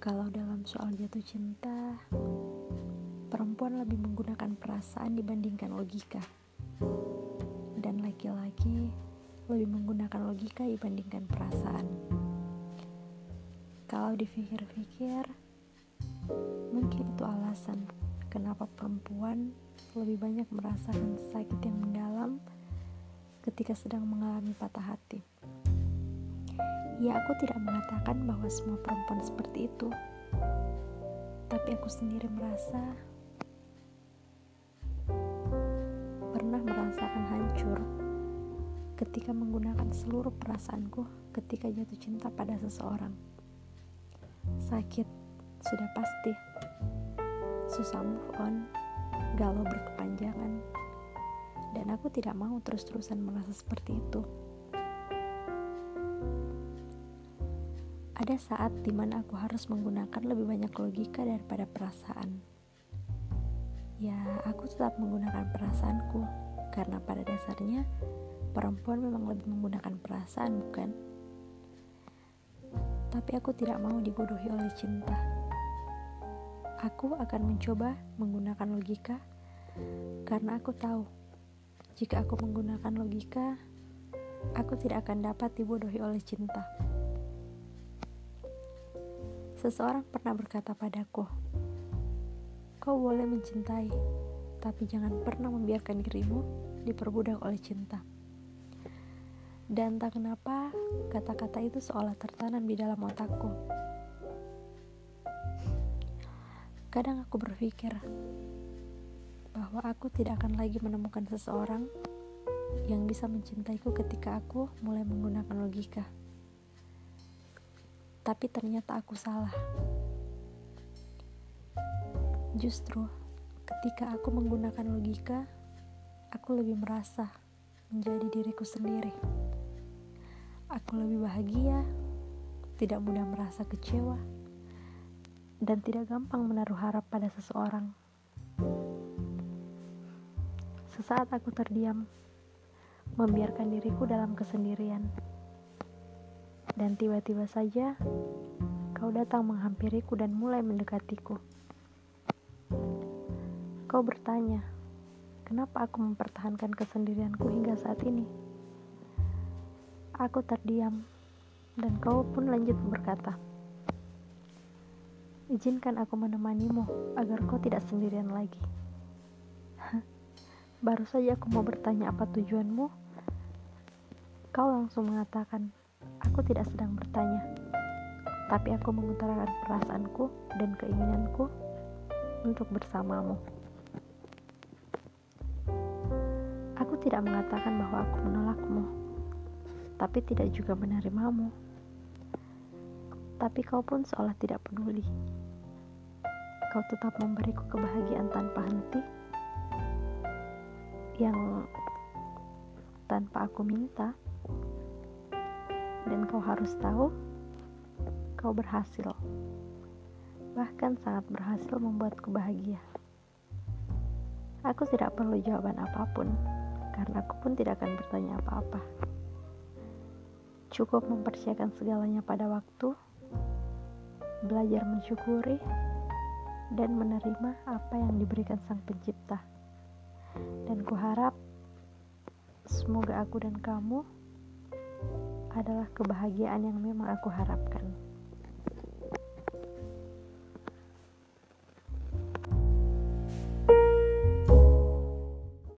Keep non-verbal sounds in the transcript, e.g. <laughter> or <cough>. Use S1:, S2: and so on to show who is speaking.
S1: Kalau dalam soal jatuh cinta, perempuan lebih menggunakan perasaan dibandingkan logika, dan laki-laki lebih menggunakan logika dibandingkan perasaan. Kalau dipikir-pikir, mungkin itu alasan kenapa perempuan lebih banyak merasakan sakit yang mendalam ketika sedang mengalami patah hati. Ya, aku tidak mengatakan bahwa semua perempuan seperti itu, tapi aku sendiri merasa pernah merasakan hancur ketika menggunakan seluruh perasaanku ketika jatuh cinta pada seseorang. Sakit sudah pasti, susah move on, galau berkepanjangan, dan aku tidak mau terus-terusan merasa seperti itu. Ada saat di mana aku harus menggunakan lebih banyak logika daripada perasaan. Ya, aku tetap menggunakan perasaanku, karena pada dasarnya perempuan memang lebih menggunakan perasaan, bukan? Tapi aku tidak mau dibodohi oleh cinta. Aku akan mencoba menggunakan logika, karena aku tahu jika aku menggunakan logika, aku tidak akan dapat dibodohi oleh cinta. Seseorang pernah berkata padaku, "Kau boleh mencintai, tapi jangan pernah membiarkan dirimu diperbudak oleh cinta." Dan tak kenapa, kata-kata itu seolah tertanam di dalam otakku. Kadang aku berpikir bahwa aku tidak akan lagi menemukan seseorang yang bisa mencintaiku ketika aku mulai menggunakan logika tapi ternyata aku salah. Justru ketika aku menggunakan logika, aku lebih merasa menjadi diriku sendiri. Aku lebih bahagia, tidak mudah merasa kecewa, dan tidak gampang menaruh harap pada seseorang. Sesaat aku terdiam, membiarkan diriku dalam kesendirian dan tiba-tiba saja kau datang menghampiriku dan mulai mendekatiku. Kau bertanya, kenapa aku mempertahankan kesendirianku hingga saat ini? Aku terdiam, dan kau pun lanjut berkata, Izinkan aku menemanimu agar kau tidak sendirian lagi. <laughs> Baru saja aku mau bertanya apa tujuanmu, kau langsung mengatakan, Aku tidak sedang bertanya, tapi aku mengutarakan perasaanku dan keinginanku untuk bersamamu. Aku tidak mengatakan bahwa aku menolakmu, tapi tidak juga menerimamu. Tapi kau pun seolah tidak peduli. Kau tetap memberiku kebahagiaan tanpa henti, yang tanpa aku minta dan kau harus tahu kau berhasil. Bahkan sangat berhasil membuatku bahagia. Aku tidak perlu jawaban apa pun karena aku pun tidak akan bertanya apa-apa. Cukup mempersiapkan segalanya pada waktu belajar mensyukuri dan menerima apa yang diberikan sang pencipta. Dan kuharap semoga aku dan kamu adalah kebahagiaan yang memang aku harapkan.